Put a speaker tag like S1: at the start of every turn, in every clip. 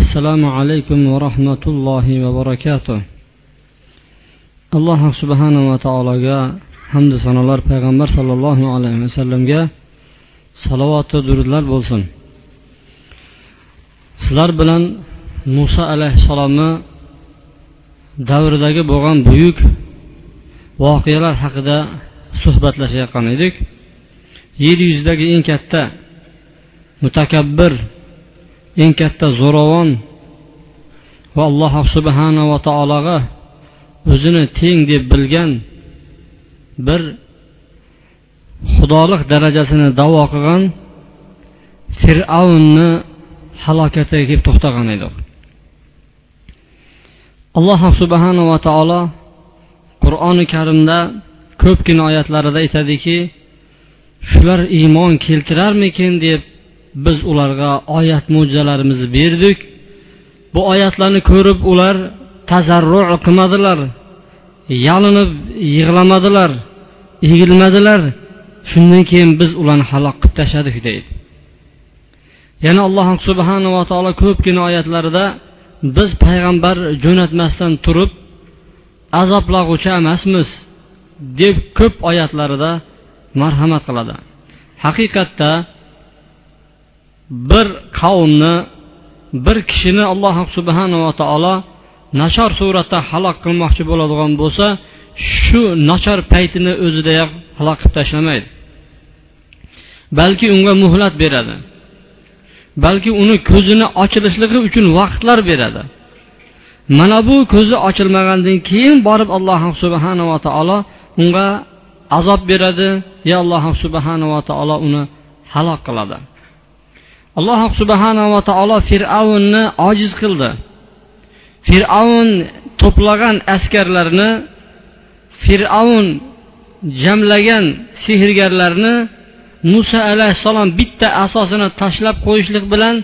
S1: assalomu alaykum va rahmatullohi va barakatuh. Alloh subhanava taologa hamdu sanolar payg'ambar sollallohu alayhi vasallamga salovatu durudlar bo'lsin. Sizlar bilan muso alayhissalomni davridagi bo'lgan buyuk voqealar haqida suhbatlashayotgan edik. Yer yuzidagi eng katta mutakabbir eng katta zo'ravon va alloh subhanava taologa o'zini teng deb bilgan bir xudolik darajasini davo qilgan fir'avnni halokatiga kelib to'xtagan edik alloh subhanava taolo qur'oni karimda ko'pgina oyatlarida aytadiki shular iymon keltirarmikin deb biz ularga oyat mo'jizalarimizni berdik. Bu oyatlarni ko'rib ular tazarru qilmadilar yalinib yig'lamadilar egilmadilar. Shundan keyin biz ularni halok qilib tashladik deydi. Yana alloh subhanava taolo ko'pgina oyatlarida biz payg'ambar jo'natmasdan turib azoblag'uvchi emasmiz deb ko'p oyatlarida marhamat qiladi. Haqiqatda bir qavmni bir kishini alloh subhanava taolo nachor suratda halok qilmoqchi bo'ladigan bo'lsa shu nachor paytini o'zidayoq halok qilib tashlamaydi. Balki unga muhlat beradi. Balki uni ko'zini ochilishligi uchun vaqtlar beradi. Mana bu ko'zi ochilmagandan keyin borib alloh subhanava taolo unga azob beradi. Ya alloh subhanava taolo uni halok qiladi. Alloh subhanava taolo fir'avnni ojiz qildi. Fir'avn to'plagan askarlarni fir'avn jamlagan sehrgarlarni muso alayhissalom bitta asosini tashlab qo'yishlik bilan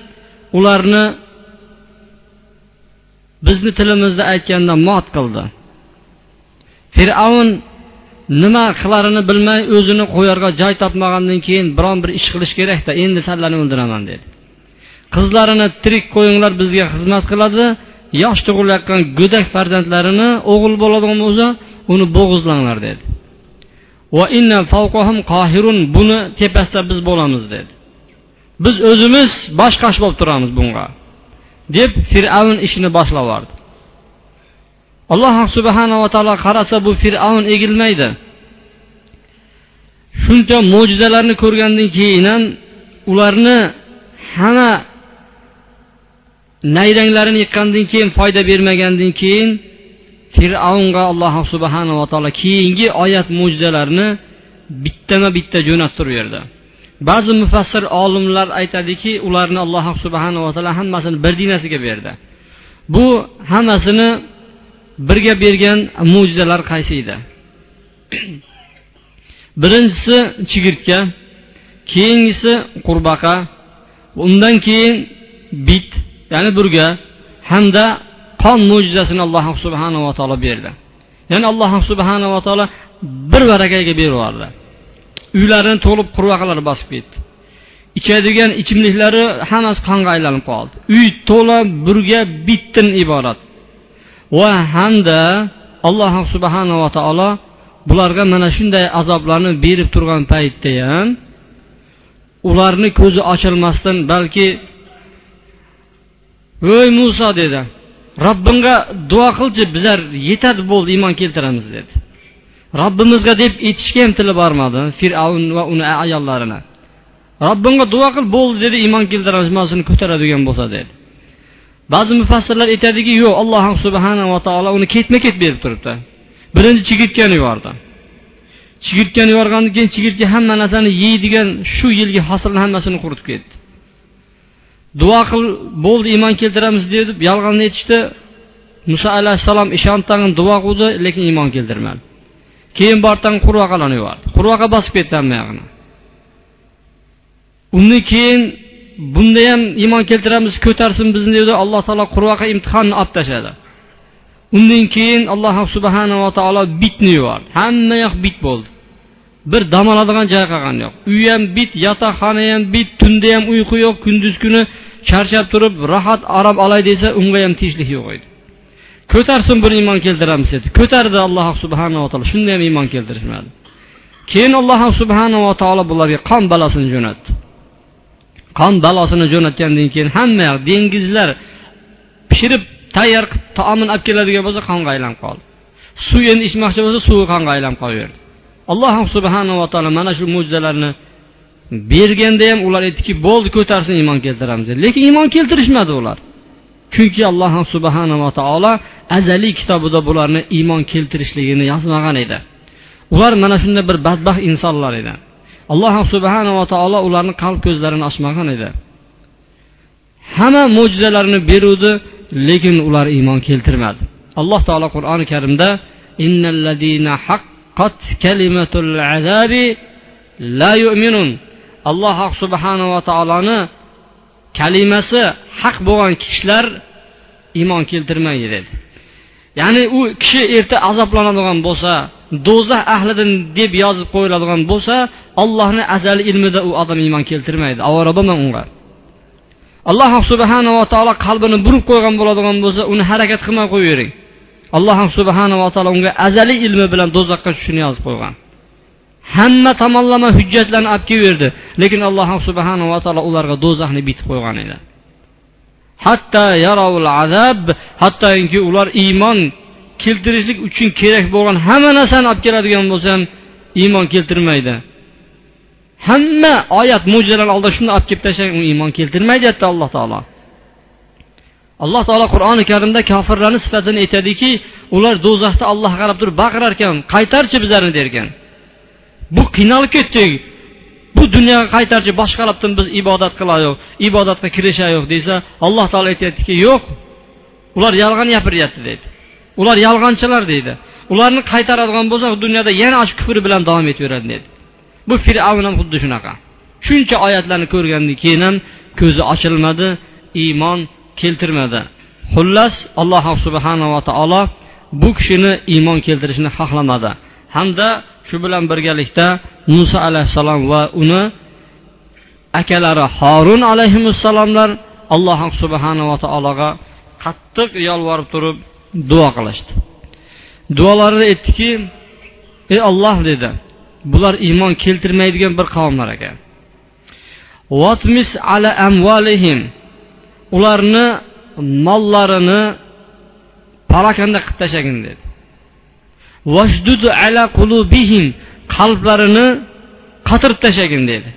S1: ularni bizni tilimizda aytganda mot qildi. Fir'avn nima qilarini bilmay o'zini qo'yarga joy topmagandan keyin biron bir ish qilish kerakda endi sizlarni o'ldiraman dedi. Qizlarini tirik qo'yinglar bizga xizmat qiladi. Yosh tug'ilayotgan go'dak farzandlarini o'g'il bo'ladigan bo'lsa uni bo'g'izlanglar dedi. Buni tepasida biz bo'lamiz dedi. Biz o'zimiz bosh qash bo'lib turamiz bunga deb fir'avn ishini boshlab yubordi alloh subhanava taolo qarasa bu fir'avn egilmaydi. Shuncha mo'jizalarni ko'rgandan keyin ham ularni hamma nayranglarini yiqqandan keyin foyda bermagandan keyin fir'avnga alloh subhanava taolo keyingi oyat mo'jizalarni bittama bitta jo'natib berdi ba'zi mufassir olimlar aytadiki ularni alloh subhanava taolo hammasini bir dinasiga berdi. Bu hammasini birga bergan mo'jizalar qaysi edi? Birinchisi chigirtka keyingisi qurbaqa undan keyin bit ya'ni burga hamda qon mo'jizasini alloh subhanava taolo berdi. Ya'ni alloh subhanava taolo bir barakaga berib yubordi uylarini to'lib qurbaqalar bosib ketdi. Ichadigan ichimliklari hammasi qonga aylanib qoldi. Uy to'la burga bitdan iborat. Va hamda alloh subhanava taolo bularga mana shunday azoblarni berib turgan paytda ham ularni ko'zi ochilmasdan balki voy muso dedi robbimga duo qilchi bizlar yetadi bo'ldi iymon keltiramiz dedi. Robbimizga deb aytishga ham tili bormadi fir'avn va uni ayollarini robbimga duo qil bo'ldi dedi iymon keltiramiz mana shuni ko'taradigan bo'lsa dedi. Ba'zi mufassirlar aytadiki yo'q alloh subhanava taolo uni ketma ket berib turibdi. Birinchi chigirtkani yubordi. Chigirtkani yuborgandan keyin chigirtka hamma narsani yeydigan shu yilgi hosilni hammasini quritib ketdi. Duo qil bo'ldi iymon keltiramiz deb yolg'onni aytishdi. Muso alayhissalom ishontirgan duo qildi lekin iymon keltirmadi. Keyin bordan qurvaqalarni yubordi. Qurvaqa bosib ketdi hamma yog'ini. Undan keyin bunda ham iymon keltiramiz ko'tarsin bizni dedi. Alloh taolo qurvaqa imtihonni olib tashladi. Undan keyin alloh subhanava taolo bitni yubordi. Hamma yoq bit bo'ldi. Bir dam oladigan joy qolgani yo'q. Uy ham bit yotoqxona ham bit tunda ham uyqu yo'q kunduz kuni charchab turib rohat arob olay desa unga ham tinchlik yo'q edi. Ko'tarsin bir iymon keltiramiz dedi. Ko'tardi alloh subhanava taolo. Shunda ham iymon keltirishmadi. Keyin alloh subhanava taolo bularga qon balosini jo'natdi. Qon balosini jo'natgandan keyin hamma yoq dengizlar pishirib tayyor qilib taomini olib keladigan bo'lsa qonga aylanib qoldi. Suv endi ichmoqchi bo'lsa suvi qonga aylanib qolaverdi alloh subhanava taolo mana shu mo'jizalarni berganda ham ular aytdiki bo'ldi ko'tarsin iymon keltiramiz dedi. Lekin iymon keltirishmadi ular. Chunki alloh subhanava taolo azaliy kitobida bularni iymon keltirishligini yozmagan edi. Ular mana shunday bir badbaxt insonlar edi. Alloh subhanava taolo ularni qalb ko'zlarini ochmagan edi. Hamma mo'jizalarini beruvdi lekin ular iymon keltirmadi. Alloh taolo qur'oni karimda alloh subhanava taoloni kalimasi haq bo'lgan kishilar iymon keltirmaydi dedi ya'ni u kishi erta azoblanadigan bo'lsa do'zax ahlidan deb yozib qo'yiladigan bo'lsa ollohni azali ilmida u odam iymon keltirmaydi. Avvalo bo'lmang unga. Alloh subhanava taolo qalbini burib qo'ygan bo'ladigan bo'lsa uni harakat qilmay qo'yavering alloh subhanava taolo unga azali ilmi bilan do'zaxga tushishini yozib qo'ygan. Hamma tomonlama hujjatlarni olib kelaverdi lekin alloh subhanava taolo ularga do'zaxni bitib qo'ygan edi. Hatto yarovul azab hattoki ular iymon keltirishlik uchun kerak bo'lgan hamma narsani olib keladigan bo'lsa ham iymon keltirmaydi. Hamma oyat mo'jizalarni oldida shuni olib kelib tashlang u iymon keltirmaydi deyapti alloh taolo. Alloh taolo qur'oni karimda kofirlarni sifatini aytadiki ular do'zaxda allohga qarab turib baqirar ekan qaytarchi bizlarni derkan. Bu qiynalib ketdik. Bu dunyoga qaytarchi boshqa boshqalabdan biz ibodat qilaylik ibodatga kirishaylik desa alloh taolo aytyaptiki yo'q ular yolg'on gapiryapti deydi. Ular yolg'onchilar deydi. Ularni qaytaradigan bo'lsa dunyoda yana shu kufr bilan davom etaveradi dedi bu fir'avn ham xuddi shunaqa. Shuncha oyatlarni ko'rgandan keyin ham ko'zi ochilmadi iymon keltirmadi. Xullas alloh subhanava taolo bu kishini iymon keltirishini xohlamadi. Hamda shu bilan birgalikda muso alayhissalom va uni akalari horun alayhissalomlar alloh subhanava taologa qattiq yolvorib turib duo qilishdi. Duolarida aytdiki ey olloh dedi. Bular iymon keltirmaydigan bir qavmlar ekan. Ala amvalihim ularni mollarini parokanda qilib tashlagin dedi. Ala qulubihim. Qalblarini qatirib tashlagin dedi.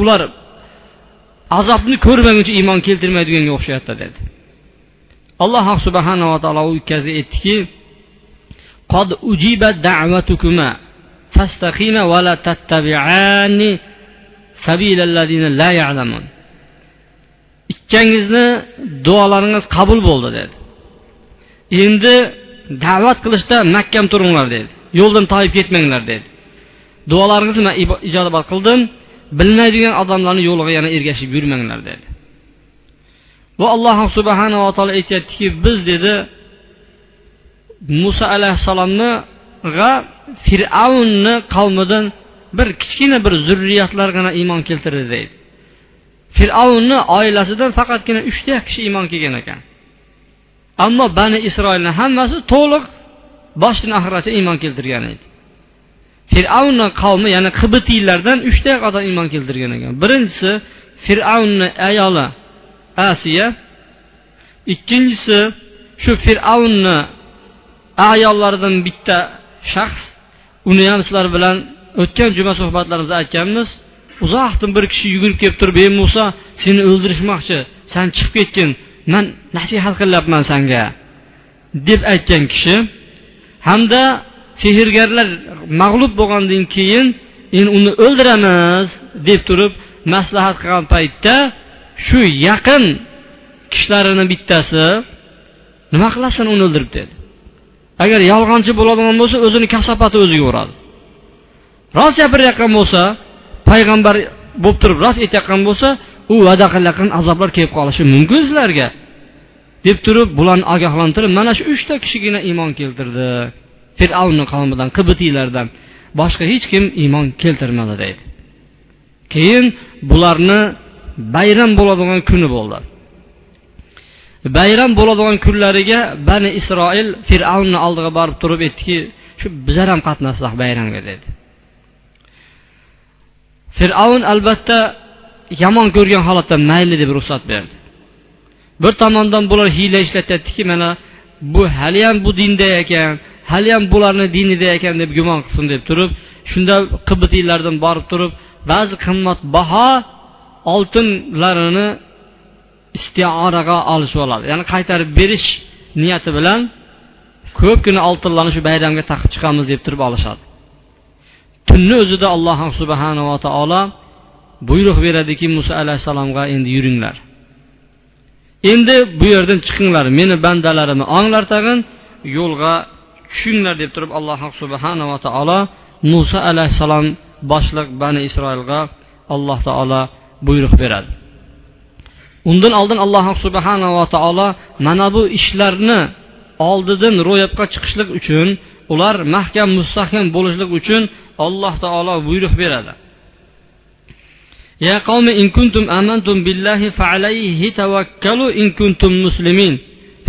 S1: Ular azobni ko'rmaguncha iymon keltirmaydiganga o'xshayapti dedi. Alloh subhanava taolo u ikkasiga aytdiki قد أجيبت دعوتكما فاستقيما ولا تتبعان سبيل الذين لا يعلمون ikkangizni duolaringiz qabul bo'ldi dedi endi da'vat qilishda mahkam turinglar dedi yo'ldan toyib ketmanglar dedi duolaringizni man ijobat qildim bilmaydigan odamlarni yo'liga yana ergashib yurmanglar dedi va alloh subhanava taolo aytyaptiki biz dedi muso alayhissalomniga fir'avnni qavmidan bir kichkina bir zurriyatlargina iymon keltirdi deydi. Fir'avnni oilasidan faqatgina uchta kishi iymon kelgan ekan. Ammo bani isroilni hammasi to'liq boshdan oxirigacha iymon keltirgan edi. Fir'avnni qavmi ya'ni qibitiylardan uchta odam iymon keltirgan ekan. Birinchisi fir'avnni ayoli asiya ikkinchisi shu fir'avnni ayollardan bitta shaxs uni ham sizlar bilan o'tgan juma suhbatlarimizda aytganmiz. Uzoqdan bir kishi yugurib kelib turib ey muso seni o'ldirishmoqchi san chiqib ketgin man nasihat qilyapman sanga deb aytgan kishi. Hamda sehrgarlar mag'lub bo'lgandan keyin endi uni o'ldiramiz deb turib maslahat qilgan paytda shu yaqin kishilarini bittasi nima qilasan uni o'ldirib? dedi. Agar yolg'onchi bo'ladigan bo'lsa o'zini kasofati o'ziga uradi rost gapirayotgan bo'lsa payg'ambar bo'lib turib rost aytayotgan bo'lsa u va'da qilayotgan azoblar kelib qolishi mumkin sizlarga. Deb turib bularni ogohlantirib mana shu uchta kishigina iymon keltirdi. Fir'avnni qavmidan qibitiylardan boshqa hech kim iymon keltirmadi deydi. Keyin bularni bayram bo'ladigan kuni bo'ldi. Bayram bo'ladigan kunlariga bani isroil fir'avnni oldiga borib turib aytdiki shu bizlar ham qatnashsak bayramga dedi. Fir'avn albatta yomon ko'rgan holatda mayli deb ruxsat berdi. Bir tomondan bular hiyla ishlatyaptiki mana bu haliyam bu dinda ekan haliyam bularni dinida ekan deb gumon qilsin deb turib shunda qibitiylardan borib turib ba'zi qimmatbaho oltinlarini istioraga olishib oladi ya'ni qaytarib berish niyati bilan ko'pgina oltinlarni shu bayramga taqib chiqamiz deb turib olishadi. Tunni o'zida alloh subhanava taolo buyruq beradiki muso alayhissalomga endi yuringlar. Endi bu yerdan chiqinglar meni bandalarimni onglar tag'in yo'lga tushinglar deb turib alloh subhanava taolo muso alayhissalom boshliq bani isroilga alloh taolo buyruq beradi. undan oldin alloh subhanava taolo mana bu ishlarni oldidan ro'yobga chiqishlik uchun ular mahkam mustahkam bo'lishlik uchun alloh taolo buyruq beradi يا قوم إن كنتم آمنتم بالله فعليه توكلوا إن كنتم مسلمين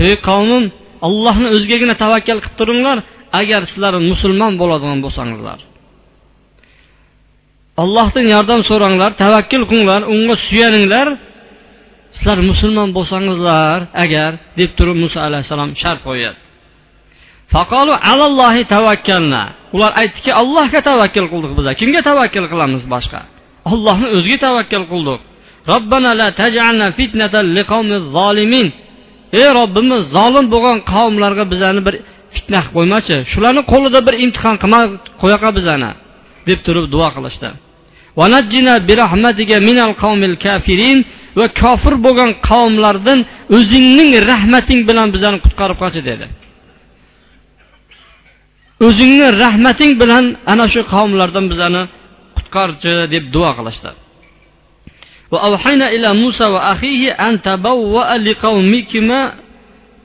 S1: ey qavmim allohni o'zigagina tavakkal qilib turinglar agar sizlar musulmon bo'ladigan bo'lsangizlar allohdan yordam so'ranglar tavakkul qilinglar unga suyaninglar sizlar musulmon bo'lsangizlar agar deb turib muso alayhissalom shart qo'yadi faqolu alallohi tavakkalna. Ular aytdiki allohga tavakkul qildik bizlar kimga tavakkul qilamiz boshqa? Allohni o'ziga tavakkul qildik. Robbana la tajalna fitnatan liqawmiz zolimin ey robbimiz zolim bo'lgan qavmlarga bizani bir fitna qilib qo'ymachi. Shularni qo'lida bir imtihon qilma qo'yaqa bizani deb turib duo qilishdi. va kofir bo'lgan qavmlardan o'zingning rahmating bilan bizani qutqarib qolchi dedi o'zingni rahmating bilan ana shu qavmlardan bizani qutqarchi deb duo qilishdi وأوحينا إلى موسى وأخيه أن تبوأ لقومكما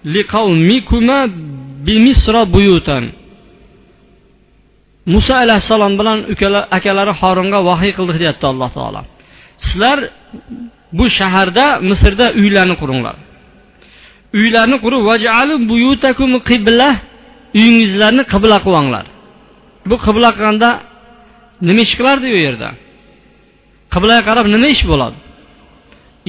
S1: لقومكما بمصر بيوتا muso alayhissalom bilan akalari horinga vahiy qildik deyapti alloh taolo sizlar bu shaharda misrda uylarni quringlar uylarni qurib qibla uyingizlarni qibla qilinglar bu qibla qilganda nima ish qilardi u yerda qiblaga qarab nima ish bo'ladi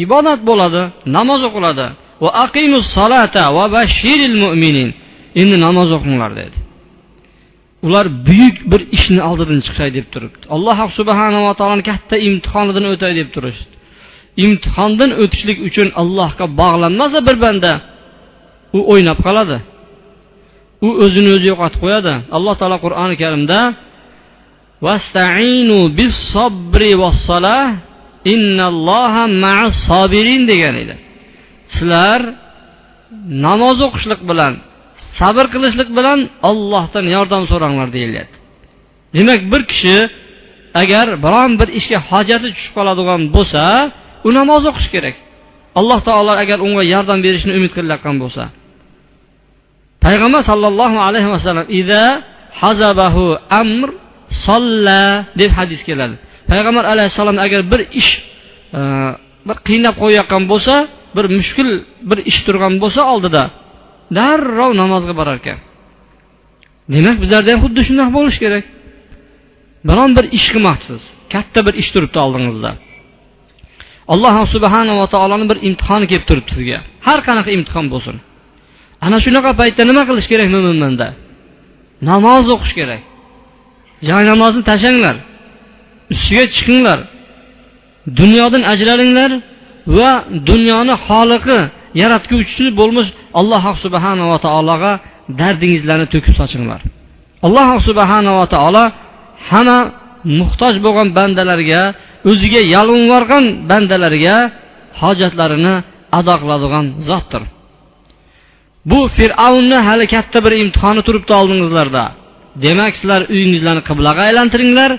S1: ibodat bo'ladi namoz o'qiladi va aqimus solata va bashiril mu'minin. Endi namoz o'qinglar dedi. Ular buyuk bir ishni oldidan chiqay deb turibdi alloh subhanava taoloni katta imtihonidan o'tay deb turishdi imtihondan o'tishlik uchun allohga bog'lanmasa bir banda u o'ynab qoladi. U o'zini o'zi yo'qotib qo'yadi. Alloh taolo qur'oni karimda vastainu bis sobri vassalah innalloha ma'as sobirin degan edi. Sizlar namoz o'qishlik bilan sabr qilishlik bilan ollohdan yordam so'ranglar deyilyapti. Demak bir kishi agar biron bir ishga hojati tushib qoladigan bo'lsa u namoz o'qishi kerak. Alloh taolo agar unga yordam berishni umid qilayotgan bo'lsa. Payg'ambar sollallohu alayhi vasallam ida hazabahu amr solla deb hadis keladi. Payg'ambar alayhissalom agar bir ish e, bir qiynab qo'yayotgan bo'lsa bir mushkul bir ish turgan bo'lsa oldida darrov namozga borar ekan demak bizlarda ham xuddi shunaqa bo'lishi kerak. Biron bir ish qilmoqchisiz katta bir ish turibdi oldingizda. Alloh subhanava taoloni bir imtihoni kelib turibdi sizga. Har qanaqa imtihon bo'lsin. Ana shunaqa paytda nima qilish kerak mo'minmanda namoz o'qish kerak. Joy namozni tashlanglar ustiga chiqinglar dunyodan ajralinglar va dunyoni xoliqi yaratguvchisi bo'lmish alloh subhanava taologa dardingizlarni to'kib sochinglar. Alloh subhanava taolo hamma muhtoj bo'lgan bandalarga o'ziga yalvorgan bandalarga hojatlarini ado qiladigan zotdir. Bu fir'avnni hali katta bir imtihoni turibdi oldingizlarda. Demak sizlar uyingizlarni qiblaga aylantiringlar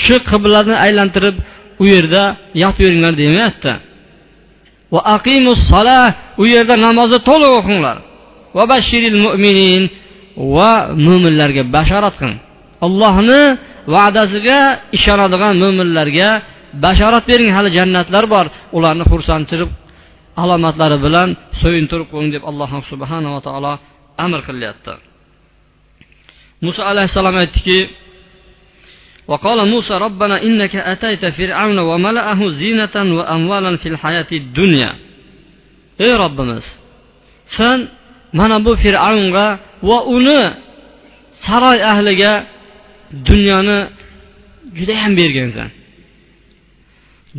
S1: shu qiblani aylantirib u yerda yotaveringlar demayapti. Va aqimus solah u yerda namozni to'liq o'qinglar. Va bashiril mu'minin va mo'minlarga bashorat qiling. Allohni va'dasiga ishonadigan mo'minlarga bashorat bering hali jannatlar bor ularni xursandchilik alomatlari bilan so'yintirib qo'ying deb alloh subhanava taolo amr qilyapti muso alayhissalom aytdiki وقال موسى ربنا إنك أتيت فرعون وملأه زينة وأموالا في الحياة الدنيا ey robbimiz sen mana bu fir'avnga va uni saroy ahliga dunyoni judayam bergansan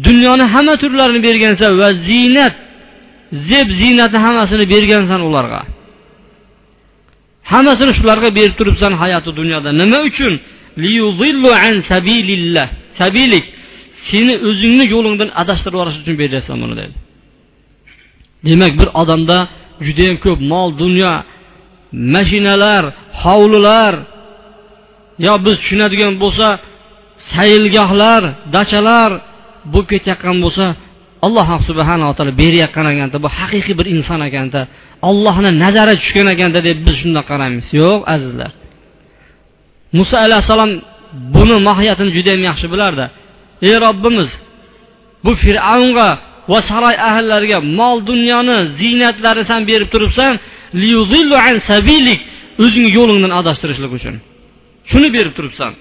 S1: Dunyoni hamma turlarini bergansan va ziynat zeb ziynatni hammasini bergansan ularga. Hammasini shularga berib turibsan hayoti dunyoda. Nima uchun? An sabilillah. Sabilik seni o'zingni yo'lingdan adashtirib yuborish uchun beryapsan buni dedi. Demak bir odamda judayam ko'p mol dunyo mashinalar hovlilar yo biz tushunadigan bo'lsa saylgohlar dachalar bo'lib ketayotgan bo'lsa alloh subhanava taolo berayotgan ekanda bu haqiqiy bir inson ekanda allohni nazari tushgan ekanda deb biz shundoq qaraymiz. Yo'q azizlar. Muso alayhissalom buni mohiyatini judayam yaxshi bilardi. Ey robbimiz bu fir'avnga va saroy ahllariga mol dunyoni ziynatlarni san berib turibsan o'zingni yo'lingdan adashtirishlik uchun. Shuni berib turibsan.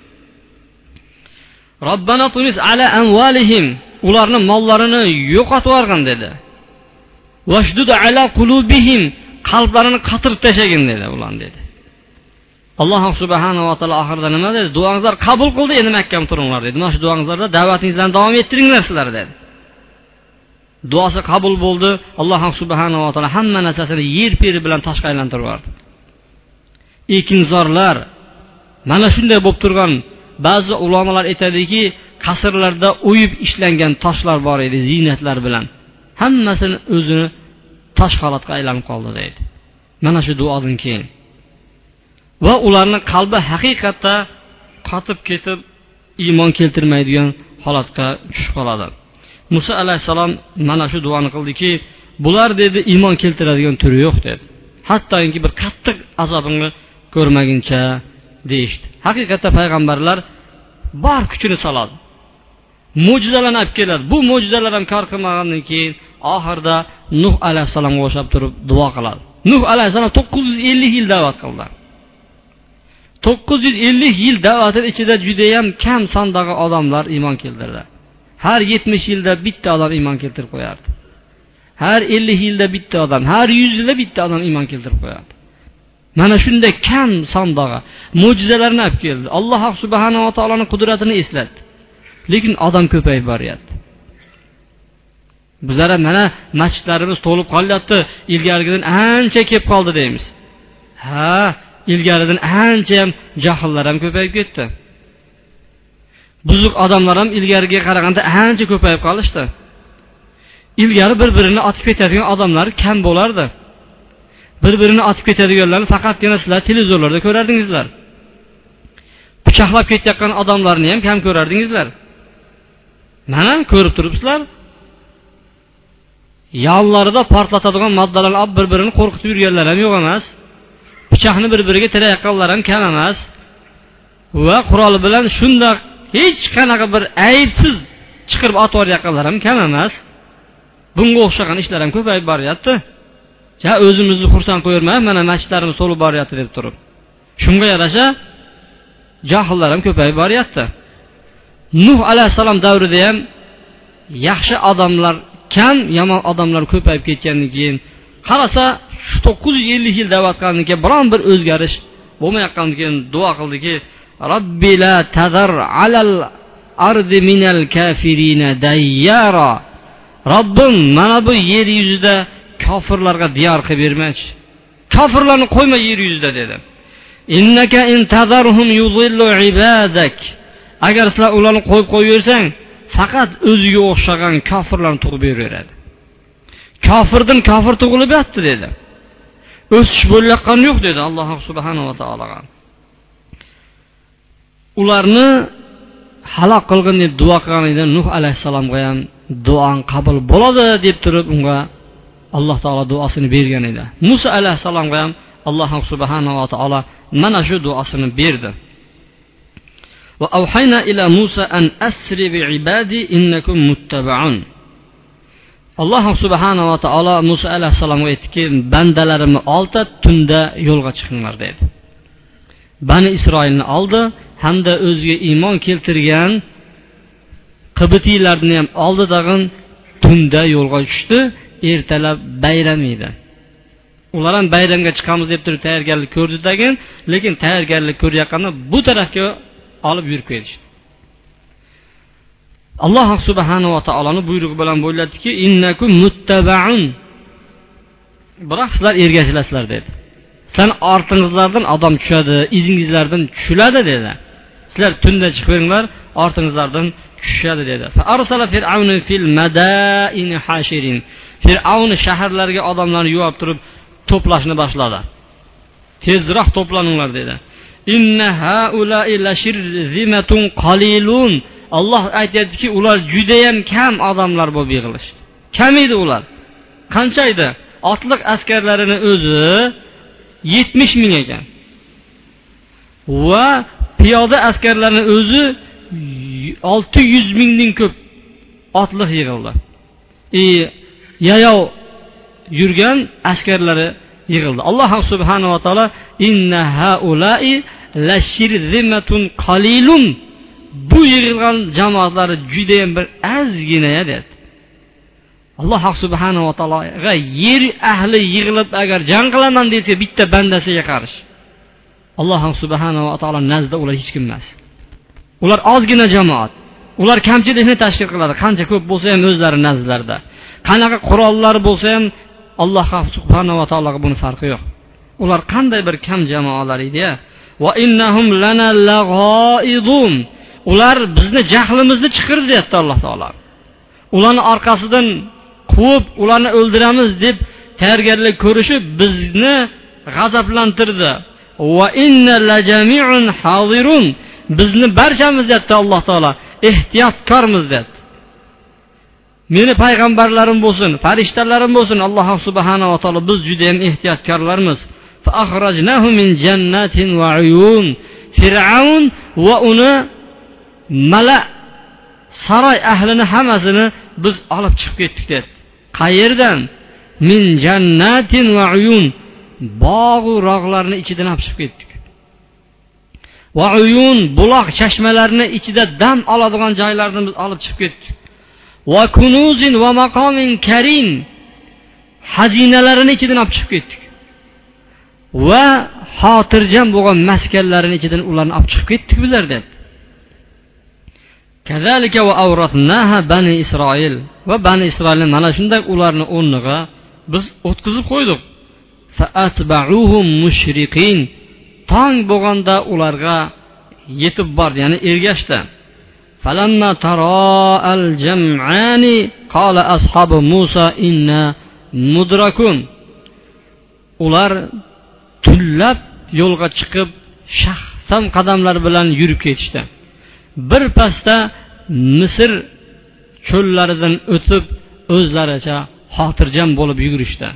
S1: Robbana tulis ala amvalihim ularni mollarini yo'qotib yuborgin dedi. Vashdud ala qulubihim. Qalblarini qatirib tashlagin dedi ularni dedi. Alloh subhanava taolo oxirida nima dedi? Duoingizlar qabul qildi endi mahkam turinglar dedi. Mana shu duoingizlarda da'vatingizlarni davom ettiringlar sizlar dedi. Duosi qabul bo'ldi. Alloh subhanava taolo hamma narsasini yer peri bilan toshga aylantirib yubordi ekinzorlar mana shunday bo'lib turgan ba'zi ulamolar aytadiki qasrlarda o'yib ishlangan toshlar bor edi ziynatlar bilan. Hammasini o'zini tosh holatga aylanib qoldi deydi. Mana shu duodan keyin. Va ularni qalbi haqiqatda qotib ketib iymon keltirmaydigan holatga tushib qoladi. Muso alayhissalom mana shu duoni qildiki bular dedi iymon keltiradigan turi yo'q dedi. Hattoki bir qattiq azobini ko'rmaguncha deyishdi haqiqatda payg'ambarlar bor kuchini soladi mo'jizalarni olib keladi bu mo'jizalar ham kor qilmagandan nuh alayhissalomga o'xshab turib duo qiladi nuh alayhissalom to'qqiz yuz ellik yil da'vat qildi to'qqiz yuz ellik yil da'vatini ichida judayam kam sondagi odamlar iymon keltirdi har yetmish yilda bitta odam iymon keltirib qo'yardi har ellik yilda bitta odam har yuz yilda bitta odam iymon mana shunday kam sondag'i mo'jizalarni olib keldi. Alloh subhanava taoloni qudratini eslatdi lekin odam ko'payib boryapti. Bizlar ham mana masjidlarimiz to'lib qolyapti. Ilgarigidan ancha kelib qoldi deymiz. Ha ilgaridan ancha ham jahllar ham ko'payib ketdi. Buzuq odamlar ham ilgariga qaraganda ancha ko'payib qolishdi. Ilgari bir birini otib ketadigan odamlar kam bo'lardi. Bir birini otib ketadiganlarni faqatgina sizlar televizorlarda ko'rardingizlar. Pichoqlab ketayotgan odamlarni ham kam ko'rardingizlar. Mana ko'rib turibsizlar. Yonlarida portlatadigan moddalarni olib bir birini qo'rqitib yurganlar ham yo'q emas. Pichoqni bir biriga tirayotganlar ham kam emas. Va qurol bilan shundoq hech qanaqa bir aybsiz chiqirib otib yuborayotganlar ham kam emas. Bunga o'xshagan ishlar ham ko'payib boryapti. Ja o'zimizni xursand qo'yavermay mana masjidlarimiz to'lib boryapti deb turib. Shunga yarasha johillar ham ko'payib boryapti. Nuh alayhissalom davrida ham yaxshi odamlar kam yomon odamlar ko'payib ketgandan keyin qarasa shu to'qqiz yuz ellik yil da'vat qilgandan keyin biron bir o'zgarish bo'lmayotgandan keyin duo qildiki robbi la tazar alal ardi minal kafirina dayyara. Robbim mana bu yer yuzida kofirlarga diyor qilib bermachi kofirlarni qo'yma yer yuzida dedi agar sizlar ularni qo'yib qo'yaversang faqat o'ziga o'xshagan kofirlarni tug'ib beraveradi. Kofirdan kofir tug'ilib yotdi dedi o'sish bo'layotgani yo'q dedi alloh subhanava taologa. Ularni halok qilgin deb duo qilgan edi nuh alayhissalomga ham duong qabul bo'ladi deb turib unga alloh taolo duosini bergan edi muso alayhissalomga ham alloh subhanava taolo mana shu duosini berdi وأوحينا إلى موسى أن أسر بعبادي إنكم متبعون alloh subhanava taolo muso alayhissalomga aytdiki bandalarimni oldi tunda yo'lga chiqinglar dedi bani isroilni oldi hamda o'ziga iymon keltirgan qibitiylarni ham oldi tag'in tunda yo'lga tushdi Ertalab bayram edi. Ular ham bayramga chiqamiz deb turib tayyorgarlik ko'rdi tagin lekin tayyorgarlik ko'rayotganda bu tarafga olib yurib ketishdi alloh subhanava taoloni buyrug'i bilan bo'ladiki innakum muttabaun biroq sizlar ergashilasizlar dedi. Sizlarni ortingizlardan odam tushadi izingizlardan tushiladi dedi. Sizlar tunda chiqib beringlar ortingizlardan tushishadi dedi. Fir'avn shaharlarga odamlarni yuvib turib to'plashni boshladi. Tezroq to'planinglar dedi. Olloh aytyaptiki ular judayam kam odamlar bo'lib yig'ilishdi. Kam edi ular. Qancha edi? Otliq askarlarini o'zi yetmish ming ekan. Va piyoda askarlarni o'zi olti yuz mingdan ko'p otliq yig'ildi. Yayov yurgan askarlari yig'ildi. Alloh subhanava taolo inna haulai qalilun. Bu yig'ilgan jamoatlari judayam bir ozginaya dedi alloh subhanava taologa yer ahli yig'ilib agar jang qilaman desa bitta bandasiga qarshi. Alloh subhanava taolo nazdida ular hech kim emas. Ular ozgina jamoat. Ular kamchilikni tashkil qiladi. Qancha ko'p bo'lsa ham o'zlari nazdlarida qanaqa qurollar bo'lsa ham alloh subhanava taologa buni farqi yo'q. Ular qanday bir kam jamoalar ediya ular bizni jahlimizni chiqirdi deyapti alloh taolo. Ularni orqasidan quvib ularni o'ldiramiz deb tayyorgarlik ko'rishib bizni g'azablantirdi. Bizni barchamiz deyapti alloh taolo. Ehtiyotkormiz deyapti meni payg'ambarlarim bo'lsin farishtalarim bo'lsin alloh subhanava taolo biz judayam ehtiyotkorlarmiz. Fir'avn va uni mala saroy ahlini hammasini biz olib chiqib ketdik dedi. Qayerdan? Min jannatin va uyun. Bog'u rog'larni ichidan olib chiqib ketdik. Va uyun buloq chashmalarni ichida dam oladigan joylarni biz olib chiqib ketdik. Va kunuzin va maqomin karim xazinalarini ichidan olib chiqib ketdik. Va xotirjam bo'lgan maskanlarini ichidan ularni olib chiqib ketdik bizlar dedi kazalika va avratnaha bani isroil. Va bani isroilni mana shunday ularni o'rniga biz o'tkazib qo'ydik. Mushriqin. Tong bo'lganda ularga yetib bordi ya'ni ergashdi. فلما تراءى الجمعان قال أصحاب موسى إنا مدركون ular tullab yo'lga chiqib shaxsan qadamlar bilan yurib ketishdi bir pasda misr cho'llaridan o'tib o'zlaricha xotirjam bo'lib yugurishdi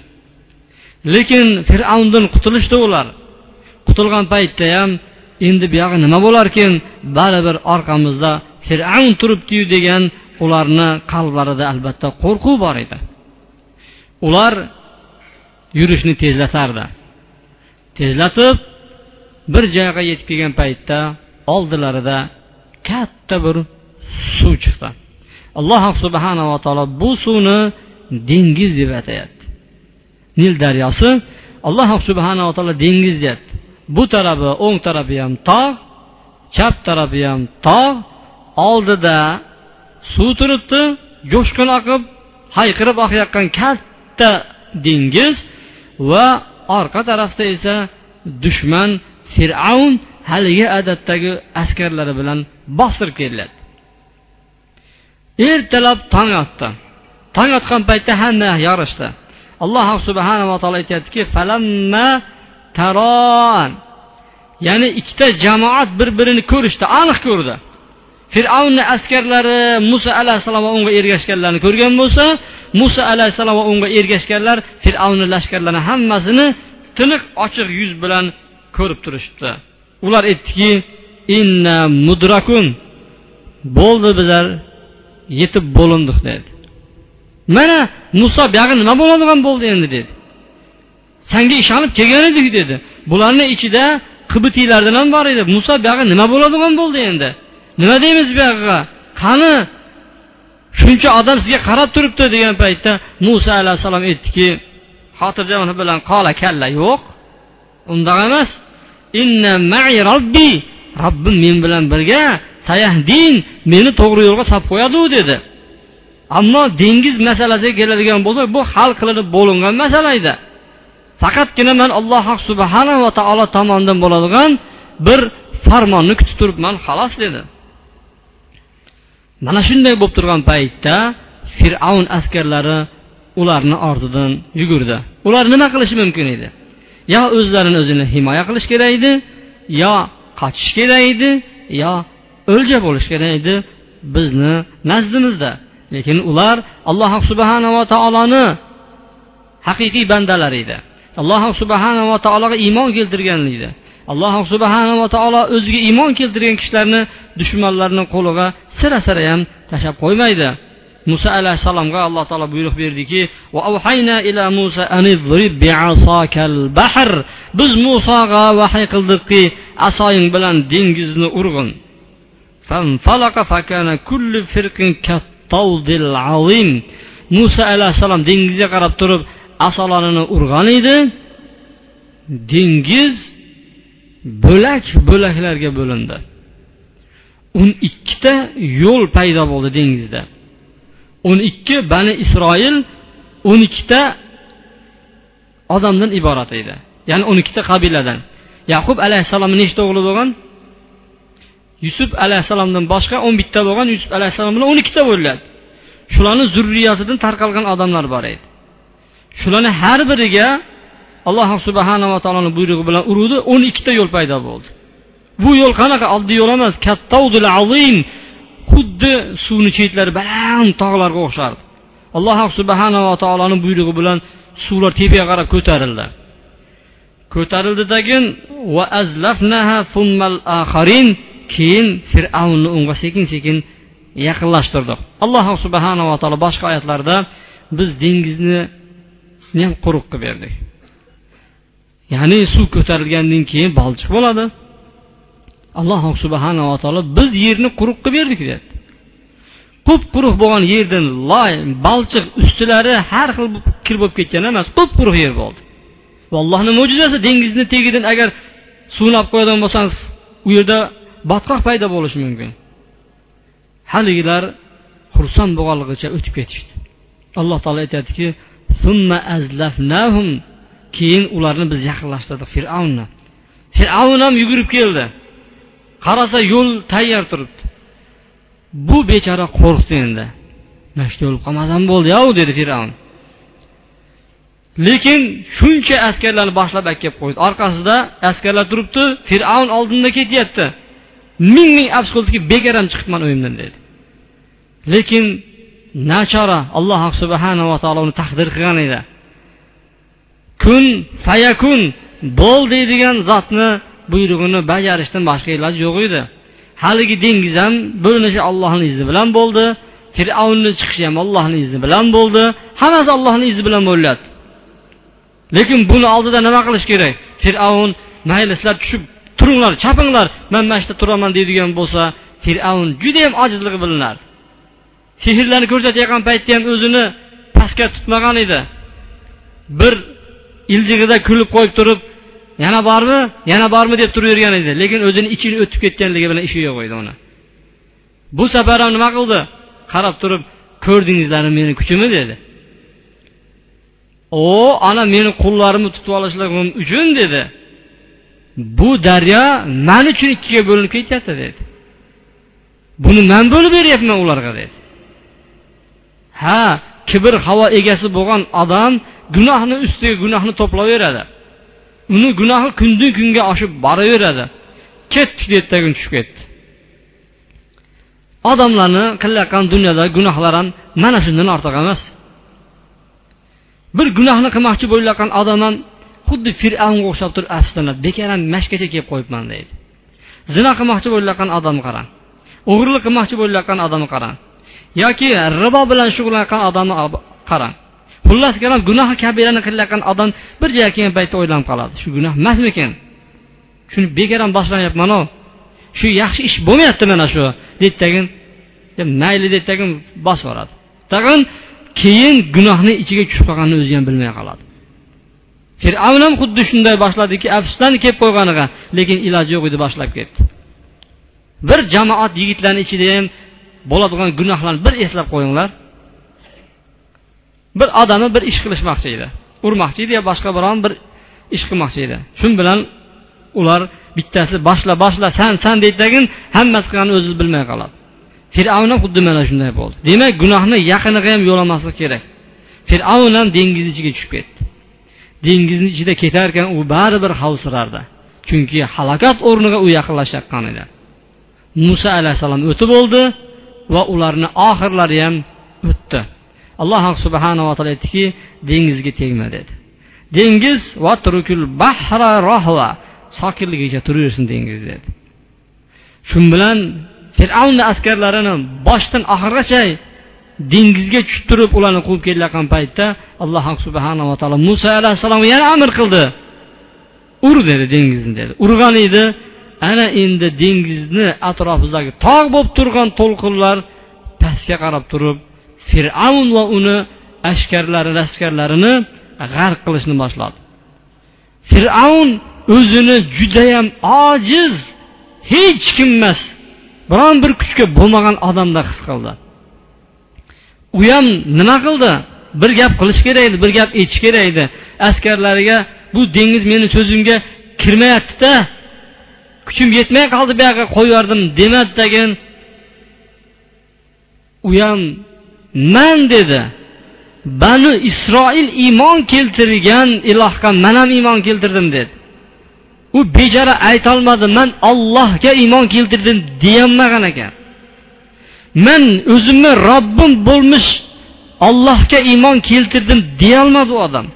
S1: lekin fir'avndan qutulishdi ular qutulgan paytda ham endi buyog'i nima bo'larkin baribir orqamizda fir'avn turibdiyu degan ularni qalblarida albatta qo'rquv bor edi. Ular yurishni tezlatardi tezlatib bir joyga yetib kelgan paytda oldilarida katta bir suv chiqdi. Alloh subhanava taolo bu suvni dengiz deb atayapti. Nil daryosi alloh subhanava taolo dengiz deyapti. Bu tarafi o'ng tarafi ham tog' chap tarafi ham tog' oldida suv turibdi jo'shqin oqib hayqirib oqayotgan katta dengiz va orqa tarafda esa dushman fir'avn haligi adatdagi askarlari bilan bostirib keladi ertalab tong otdi. Tong otgan paytda hamma yorishdi. Alloh subhanava taolo aytyaptiki ya'ni ikkita jamoat bir birini ko'rishdi aniq ko'rdi. Fir'avnni askarlari muso alayhissalom va unga ergashganlarni ko'rgan bo'lsa muso alayhissalom va unga ergashganlar fir'avnni lashkarlarini hammasini tiniq ochiq yuz bilan ko'rib turishibdi. Ular aytdiki inna mudrakun bo'ldi bizlar yetib bo'lindik dedi. Mana muso buyog'i nima bo'ladigan bo'ldi endi? dedi. Sanga ishonib kelgan edik dedi. Bularni ichida qibitiylardan ham bor edi. Muso buyog'i nima bo'ladigan bo'ldi endi? Nima deymiz buyog'iga qani? Shuncha odam sizga qarab turibdi degan paytda muso alayhissalom aytdiki xotirjam bilan qola kalla yo'q. Undoq emas. Inna mai robbi. Robbim men bilan birga sayahdin meni to'g'ri yo'lga solib qo'yadi u dedi. Ammo dengiz masalasiga keladigan bo'lsak bu hal qilinib bo'lingan masala edi. Faqatgina man alloh subhanava taolo tomonidan bo'ladigan bir farmonni kutib turibman xolos dedi. Mana shunday bo'lib turgan paytda fir'avn askarlari ularni ortidan yugurdi. Ular nima qilishi mumkin edi? Yo o'zlarini o'zini himoya qilish kerak edi yo qochish kerak edi yo o'lja bo'lish kerak edi bizni nazdimizda. Lekin ular alloh subhanava taoloni haqiqiy bandalari edi. Alloh subhanava taologa iymon keltirgan edi. Alloh subhanava taolo o'ziga iymon keltirgan kishilarni dushmanlarni qo'liga sira sira ham tashlab qo'ymaydi. Muso alayhissalomga alloh taolo buyruq berdiki biz musoga vahiy qildikki asoying bilan dengizni urg'in. Muso alayhissalom dengizga qarab turib asolarini urgan edi. Dengiz bo'lak bo'laklarga bo'lindi. O'n ikkita yo'l paydo bo'ldi dengizda. O'n ikki bani isroil o'n ikkita odamdan iborat edi. Ya'ni o'n ikkita qabiladan. Yaqub alayhissalomni nechta o'g'li bo'lgan? Yusuf alayhissalomdan boshqa o'n bitta bo'lgan yusuf alayhissalom bilan o'n ikkita bo'ladi shularni zurriyatidan tarqalgan odamlar bor edi. Shularni har biriga alloh subhanava taoloni buyrug'i bilan uruvdi o'n ikkita yo'l paydo bo'ldi. Bu yo'l qanaqa? Oddiy yo'l emas. Kattaudil azim. Xuddi suvni chetlari baland tog'larga o'xshardi. Alloh subhanava taoloni buyrug'i bilan suvlar tepaga qarab ko'tarildi. Ko'tarildidagin keyin fir'avnni unga sekin sekin yaqinlashtirdik alloh subhanava taolo boshqa oyatlarda biz dengizni ham quruq qilib berdik. Ya'ni suv ko'tarilgandan keyin balchiq bo'ladi. Alloh subhanava taolo biz yerni quruq qilib berdik deyapti qup quruq bo'lgan yerdan loy balchiq ustilari har xil kir bo'lib ketgan emas qup quruq yer bo'ldi. Allohni mo'jizasi dengizni tagidan agar suvni olib qo'yadigan bo'lsangiz u yerda botqoq paydo bo'lishi mumkin. Haligilar xursand bo'lganligicha o'tib ketishdi. Alloh taolo aytyaptiki keyin ularni biz yaqinlashtirdik fir'avnni. Fir'avn ham yugurib keldi. Qarasa yo'l tayyor turibdi. Bu bechora qo'rqdi endi. Mana shu o'lib qolmasam bo'ldi ya dedi fir'avn. Lekin shuncha askarlarni boshlab kelib qo'ydi. Orqasida askarlar turibdi fir'avn oldinda ketyapti. Ming ming afsus qildiki begaram chiqibman uyimdan dedi. Lekin nachora alloh subhanava taolo uni taqdir qilgan edi. Kun fayakun bo'l deydigan zotni buyrug'ini bajarishdan boshqa iloji yo'q edi. Haligi dengiz ham bo'linishi allohni izni bilan bo'ldi fir'avnni chiqishi ham allohni izni bilan bo'ldi hammasi allohni izni bilan bo'lyapti. Lekin buni oldida nima qilish kerak? Fir'avn mayli sizlar tushib turinglar chapinglar man mana shu yerda turaman deydigan bo'lsa fir'avn judayam ojizligi bilinardi sehrlarni ko'rsatayotgan paytda ham o'zini pastga tutmagan edi. Bir iljig'ida kulib qo'yib turib yana bormi? Yana bormi? deb turavergan edi. Lekin o'zini ichini o'tib ketganligi bilan ishi yo'q edi uni. Bu safar ham nima qildi? Qarab turib ko'rdingizlarmi meni kuchimni? dedi. O ana meni qullarimni tutib olishligim uchun dedi. Bu daryo man uchun ikkiga bo'linib ketyapti dedi. Buni man bo'lib beryapman ularga dedi. Ha kibr havo egasi bo'lgan odam gunohni ustiga gunohni to'playveradi uni gunohi kundan kunga oshib boraveradi. Ketdik dedi tushib ketdi. Odamlarni qilayotgan dunyodagi gunohlar ham mana shundan ortiq emas. Bir gunohni qilmoqchi bo'layotgan odam ham xuddi fir'avnga o'xshab turib afsuslanadi. Bekor ham mashkacha kelib qo'yibman deydi. Zino qilmoqchi bo'layotgan odamni qarang. O'g'irlik qilmoqchi bo'layotgan odamni qarang. Yoki ribo bilan shug'ullanayotgan odamni qarang. Xullas kalom gunohi kabirani qilayotgan odam bir joyga kelgan paytda o'ylanib qoladi. Shu gunoh emasmikan shuni begaram ham boshlanyapmanu shu yaxshi ish bo'lmayapti mana shu deydi tagin mayli deb tagin bosib yuboradi tag'in keyin gunohni ichiga tushib qolganini o'zi ham bilmay qoladi. Fir'avn ham xuddi shunday boshladiki afsusdan kelib qo'yganiga lekin iloji yo'q edi boshlab ketdi. Bir jamoat yigitlarni ichida ham bo'ladigan gunohlarni bir eslab qo'yinglar. Bir odamni bir ish qilishmoqchi edi. Urmoqchi edi yo boshqa biron bir ish qilmoqchi edi. Shu bilan ular bittasi boshla boshla san san deydidagin hammasi qilganini o'zi bilmay qoladi. Fir'avn ham xuddi mana shunday bo'ldi. Demak gunohni yaqiniga ham yo'lamaslik kerak. Fir'avn ham dengiz ichiga tushib ketdi. Dengizni ichida ketarkan u baribir xavfsirardi chunki halokat o'rniga u yaqinlashayotgan edi. Muso alayhissalom o'tib bo'ldi va ularni oxirlari ham o'tdi. Alloh subhanava taolo aytdiki dengizga tegma dedi. Dengiz bahra rohva sokinligicha turaversin dengiz dedi. Shu bilan fir'avnni askarlarini boshdan oxirigacha dengizga tushib turib ularni quvib kelayotgan paytda alloh subhanava taolo muso alayhissalomga yana amr qildi. Ur dedi dengizni dedi. Urgan edi. Ana endi dengizni atrofidagi tog' bo'lib turgan to'lqinlar pastga qarab turib fir'avn va uni ashkarlari askarlarini g'arq qilishni boshladi. Fir'avn o'zini judayam ojiz hech kim emas biron bir kuchga bo'lmagan odamda his qildi. U ham nima qildi? Bir gap qilish kerak edi bir gap aytish kerak edi askarlariga bu dengiz meni so'zimga kirmayaptida kuchim yetmay qoldi bu yoqqa qo'yib yubordim u ham man dedi bani isroil iymon keltirgan ilohga man ham iymon keltirdim dedi. U bechora aytolmadi man ollohga iymon keltirdim deyolmagan ekan. Man o'zimni robbim bo'lmish ollohga iymon keltirdim deyolmadi u odam.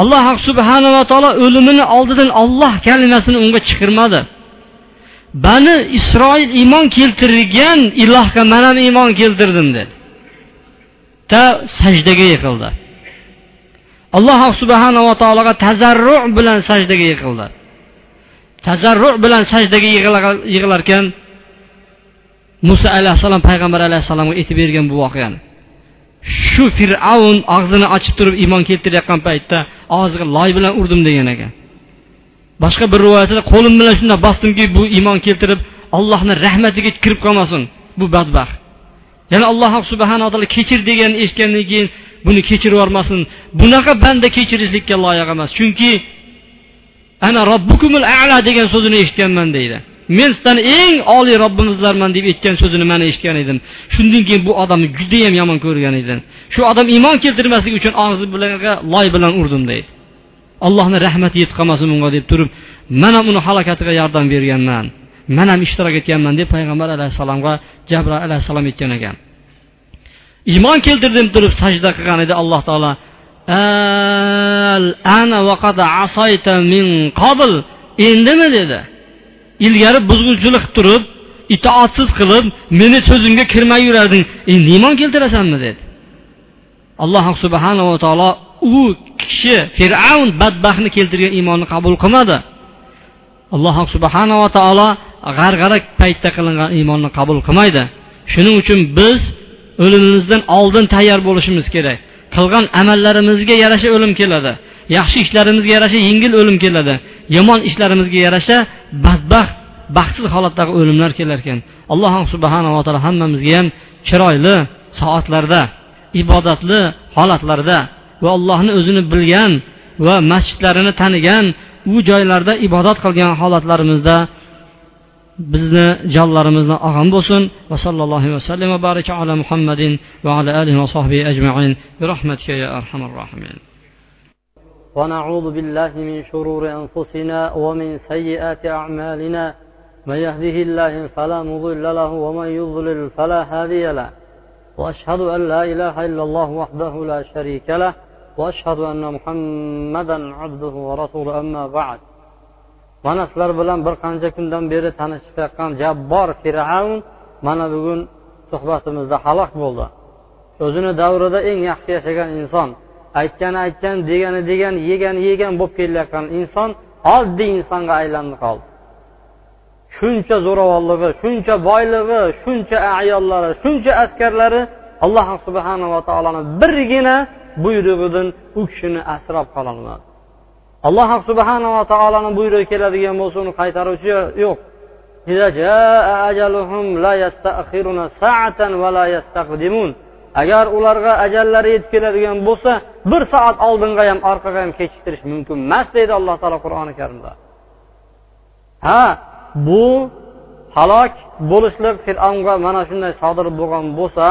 S1: Alloh subhanava taolo o'limini oldidan olloh kalimasini unga chiqirmadi. Bani isroil iymon keltirgan ilohga man ham iymon keltirdim dedi. Ta sajdaga yiqildi. Alloh subhanava taologa tazarru bilan sajdaga yiqildi. Tazarru bilan sajdaga yig'ilarkan muso alayhissalom payg'ambar alayhissalomga aytib bergan bu voqeani. Shu fir'avn og'zini ochib turib iymon keltirayotgan paytda og'ziga loy bilan urdim degan ekan. Boshqa bir rivoyatda qo'lim bilan shunday bosdimki bu iymon keltirib allohni rahmatiga kirib qolmasin bu badbaxt. Yana alloh subhanaa taolo kechir degan eshitgandan keyin buni kechirib yubormasin. Bunaqa banda kechirishlikka loyiq emas. Chunki ana robbukumul ala degan so'zini eshitganman deydi. Men sizlarni eng oliy robbimizlarman deb aytgan so'zini man eshitgan edim. Shundan keyin bu odamni judayam yomon ko'rgan edim. Shu odam iymon keltirmaslik uchun og'zi bilan loy bilan urdim deydi. Allohni rahmati yetib qolmasin bunga deb turib man ham uni halokatiga yordam berganman. Man ham ishtirok etganman deb payg'ambar alayhissalomga jabroil alayhissalom aytgan ekan. Iymon keltirdim turib sajda qilgan edi alloh taolo. Endimi? dedi. Ilgari buzg'unchilik qilib turib itoatsiz qilib meni so'zimga kirmay yurarding. Endi iymon keltirasanmi? dedi. Alloh subhanava taolo u kishi fir'avn badbaxtni keltirgan iymonni qabul qilmadi. Alloh subhanava taolo g'arg'ara paytda qilingan iymonni qabul qilmaydi. Shuning uchun biz o'limimizdan oldin tayyor bo'lishimiz kerak. Qilgan amallarimizga yarasha o'lim keladi. Yaxshi ishlarimizga yarasha yengil o'lim keladi. Yomon ishlarimizga yarasha badbaxt baxtsiz holatdagi o'limlar kelar ekan. Alloh subhanava taolo hammamizga ham chiroyli soatlarda ibodatli holatlarda va allohni o'zini bilgan va masjidlarini tanigan u joylarda ibodat qilgan holatlarimizda bizni jonlarimizni olgan bo'lsin va sallallohu vasallam va baraka ala muhammadin va ala alihi va sahbihi ajmain bi rahmatika ya arhamar rohimin
S2: ونعوذ بالله من شرور أنفسنا ومن سيئات أعمالنا من يهده الله فلا مضل له ومن يضلل فلا هادي له وأشهد أن لا إله إلا الله وحده لا شريك له وأشهد أن محمدا عبده ورسوله أما بعد mana sizlar bilan bir qancha kundan beri tanishayotgan jabbor fir'avn mana bugun suhbatimizda halok bo'ldi. O'zini davrida eng yaxshi yashagan inson aytgani aytgan degani degan yegani yegan bo'lib kelayotgan inson oddiy insonga aylanib qoldi. Shuncha zo'ravonligi shuncha boyligi shuncha ayollari shuncha askarlari alloh subhanava taoloni birgina buyrug'idan u kishini asrab qololmadi. Alloh subhanava taoloni buyrug'i keladigan bo'lsa uni qaytaruvchi yo'q. Agar ularga ajallari yetib keladigan bo'lsa bir soat oldinga ham orqaga ham kechiktirish mumkin emas deydi alloh taolo qur'oni karimda. Ha bu halok bo'lishlik fir'avnga mana shunday sodir bo'lgan bo'lsa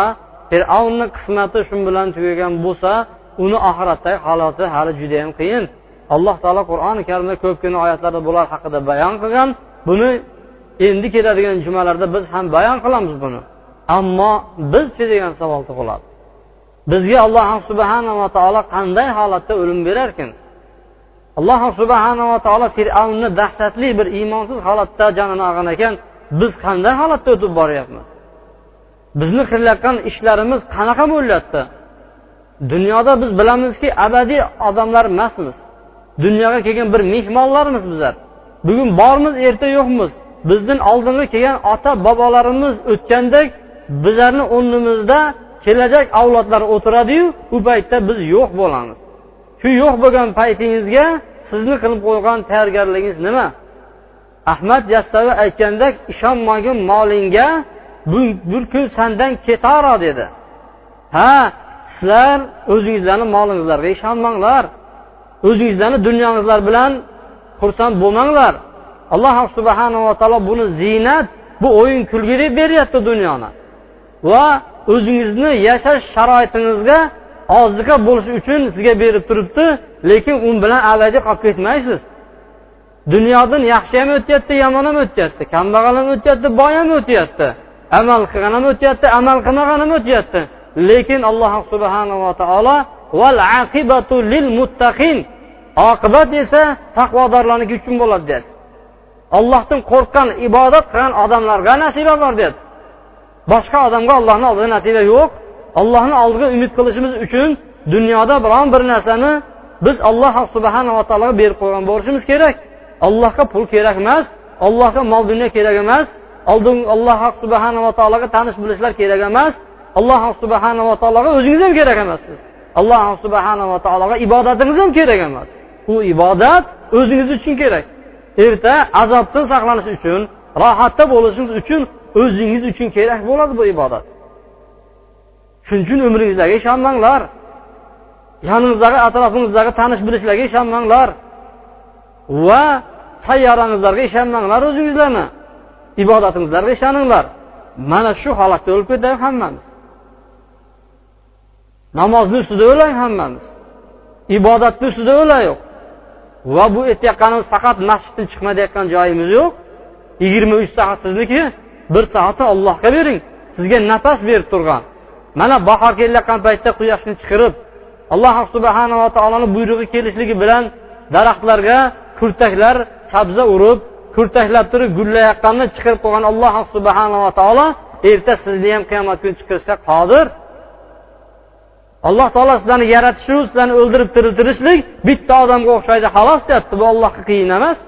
S2: fir'avnni qismati shu bilan tugagan bo'lsa uni oxiratdagi holati hali judayam qiyin. Alloh taolo qur'oni karimda ko'pgina oyatlarda bular haqida bayon qilgan. Buni endi keladigan jumalarda biz ham bayon qilamiz buni. Ammo bizchi degan savol tug'iladi. Bizga alloh subhanava taolo qanday holatda o'lim berarkan alloh subhanava taolo fir'avnni dahshatli bir iymonsiz holatda jonini olgan ekan biz qanday holatda o'tib boryapmiz? Bizni qilayotgan ishlarimiz qanaqa bo'lyapti? Dunyoda biz bilamizki abadiy odamlar emasmiz. Dunyoga kelgan bir mehmonlarmiz bizlar. Bugun bormiz erta yo'qmiz. Bizdan oldingi kelgan ota bobolarimiz o'tgandek bizlarni o'rnimizda kelajak avlodlar o'tiradiyu u paytda biz yo'q bo'lamiz. Shu yo'q bo'lgan paytingizga sizni qilib qo'ygan tayyorgarligingiz nima? Ahmad yassavi aytgandek ishonmagin molingga bir kun sandan ketaro dedi. Ha sizlar o'zingizlarni molingizlarga ishonmanglar. O'zingizlarni dunyongizlar bilan xursand bo'lmanglar. Alloh subhanava taolo buni ziynat bu o'yin kulgi deb beryapti dunyoni. Va o'zingizni yashash sharoitingizga oziqa bo'lish uchun sizga berib turibdi lekin u bilan abadiy qolib ketmaysiz. Dunyodan yaxshi ham o'tyapti yomon ham o'tyapti kambag'al ham o'tyapti boy ham o'tyapti amal qilgan ham o'tyapti amal qilmagan ham o'tyapti. Lekin alloh subhanava taolo val aqibatu lil muttaqin oqibat esa taqvodorlarniki uchun bo'ladi dedi ollohdan qo'rqqan ibodat qilgan odamlarga nasiba bor dedi boshqa odamga ollohni oldida nasiba yo'q. Ollohni oldiga umid qilishimiz uchun dunyoda biron bir narsani biz olloh subhanava taologa berib qo'ygan bo'lishimiz kerak. Allohga pul kerak emas allohga mol dunyo kerak emas oldin alloh subhanava taologa tanish bilishlar kerak emas alloh subhanava taologa o'zingiz ham kerak emassiz. Alloh subhanava taologa ibodatimiz ham kerak emas. U ibodat o'zingiz uchun kerak. Erta azobdan saqlanish uchun rohatda bo'lishingiz uchun o'zingiz uchun kerak bo'ladi bu ibodat. Shuning uchun umringizlarga ishonmanglar. Yoningizdagi atrofingizdagi tanish bilishlarga ishonmanglar. Va sayyorangizlarga ishonmanglar o'zingizlarni. Ibodatingizlarga ishoninglar. Mana shu holatda o'lib ketaylik hammamiz. Namozni ustida o'laylik hammamiz. Ibodatni ustida o'laylik va bu aytayotganimiz faqat masjiddan chiqmayotgan joyimiz yo'q. Yigirma uch soat sizniki bir soatni allohga bering. Sizga nafas berib turgan. Mana bahor kelayotgan paytda quyoshni chiqarib alloh subhanava taoloni buyrug'i kelishligi bilan daraxtlarga kurtaklar sabza urib kurtaklab turib gullayotganini chiqarib qo'ygan alloh subhanava taolo erta sizni ham qiyomat kuni chiqarishga qodir. Alloh taolo sizlarni yaratishi sizlarni o'ldirib tiriltirishlik bitta odamga o'xshaydi xolos deyapti. Bu allohga qiyin emas.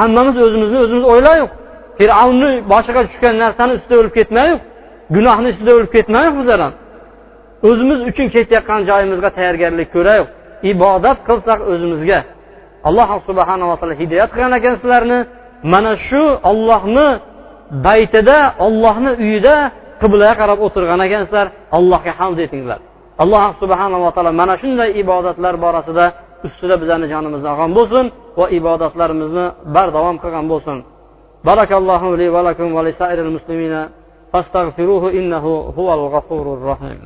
S2: Hammamiz o'zimizni o'zimiz o'ylaylik fir'avnni boshiga tushgan narsani ustida o'lib ketmaylik gunohni ustida o'lib ketmaylik bizlar ham o'zimiz uchun ketayotgan joyimizga tayyorgarlik ko'raylik ibodat qilsak o'zimizga. Alloh subhanava taolo hidoyat qilgan ekan sizlarni. Mana shu ollohni baytida ollohni uyida qiblaga qarab o'tirgan ekansizlar allohga hamd etinglar. Alloh subhanava taolo mana shunday ibodatlar borasida ustida bizlarni jonimizni olgan bo'lsin va ibodatlarimizni bardavom qilgan bo'lsin بارك الله لي ولكم ولسائر المسلمين فاستغفروه إنه هو الغفور الرحيم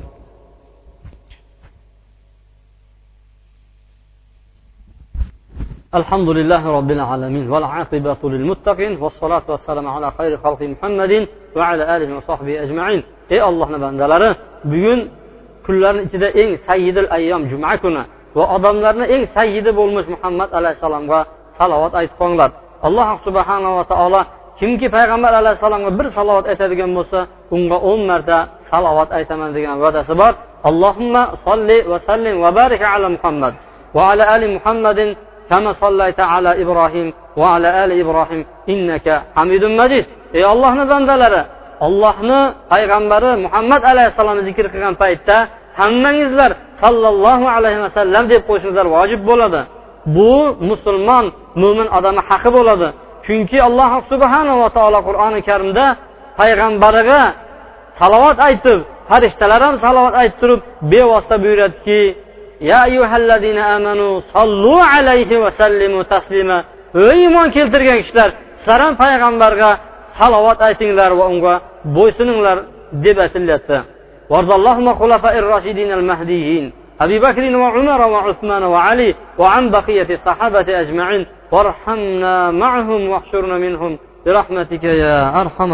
S2: الحمد لله رب العالمين والعاقبة للمتقين والصلاة والسلام على خير خلق محمد وعلى آله وصحبه أجمعين ey ollohni bandalari bugun kunlarni ichida eng sayyidil ayyom juma kuni va odamlarni eng sayyidi bo'lmish muhammad alayhissalomga salovat aytib qo'yinglar alloh subhanava taolo kimki payg'ambar alayhissalomga bir salovat aytadigan bo'lsa unga o'n marta salovat aytaman degan va'dasi bor. Allohimma solli va sallim va barik ala muhammad va ala ali muhammadin kama sollayta ala ibrohim va ala ali ibrohim innaka hamidun majid. Ey ollohni bandalari ollohni payg'ambari muhammad alayhissalomni zikr qilgan paytda hammangizlar sollallohu alayhi vasallam deb qo'yishingizlar vojib bo'ladi. Bu musulmon mo'min odamni haqqi bo'ladi. Chunki alloh subhanava taolo qur'oni karimda payg'ambariga salovat aytib farishtalar ham salovat aytib turib bevosita buyuradiki ya ayyuhallazina amanu sallu alayhi va sallimu taslima ey iymon keltirgan kishilar sizlar ham payg'ambarga salovat aytinglar va unga bo'ysuninglar deb aytilyapti أبي بكر وعمر وعثمان وعلي وعن بقية الصحابة أجمعين. وارحمنا معهم واحشرنا منهم. برحمتك يا أرحم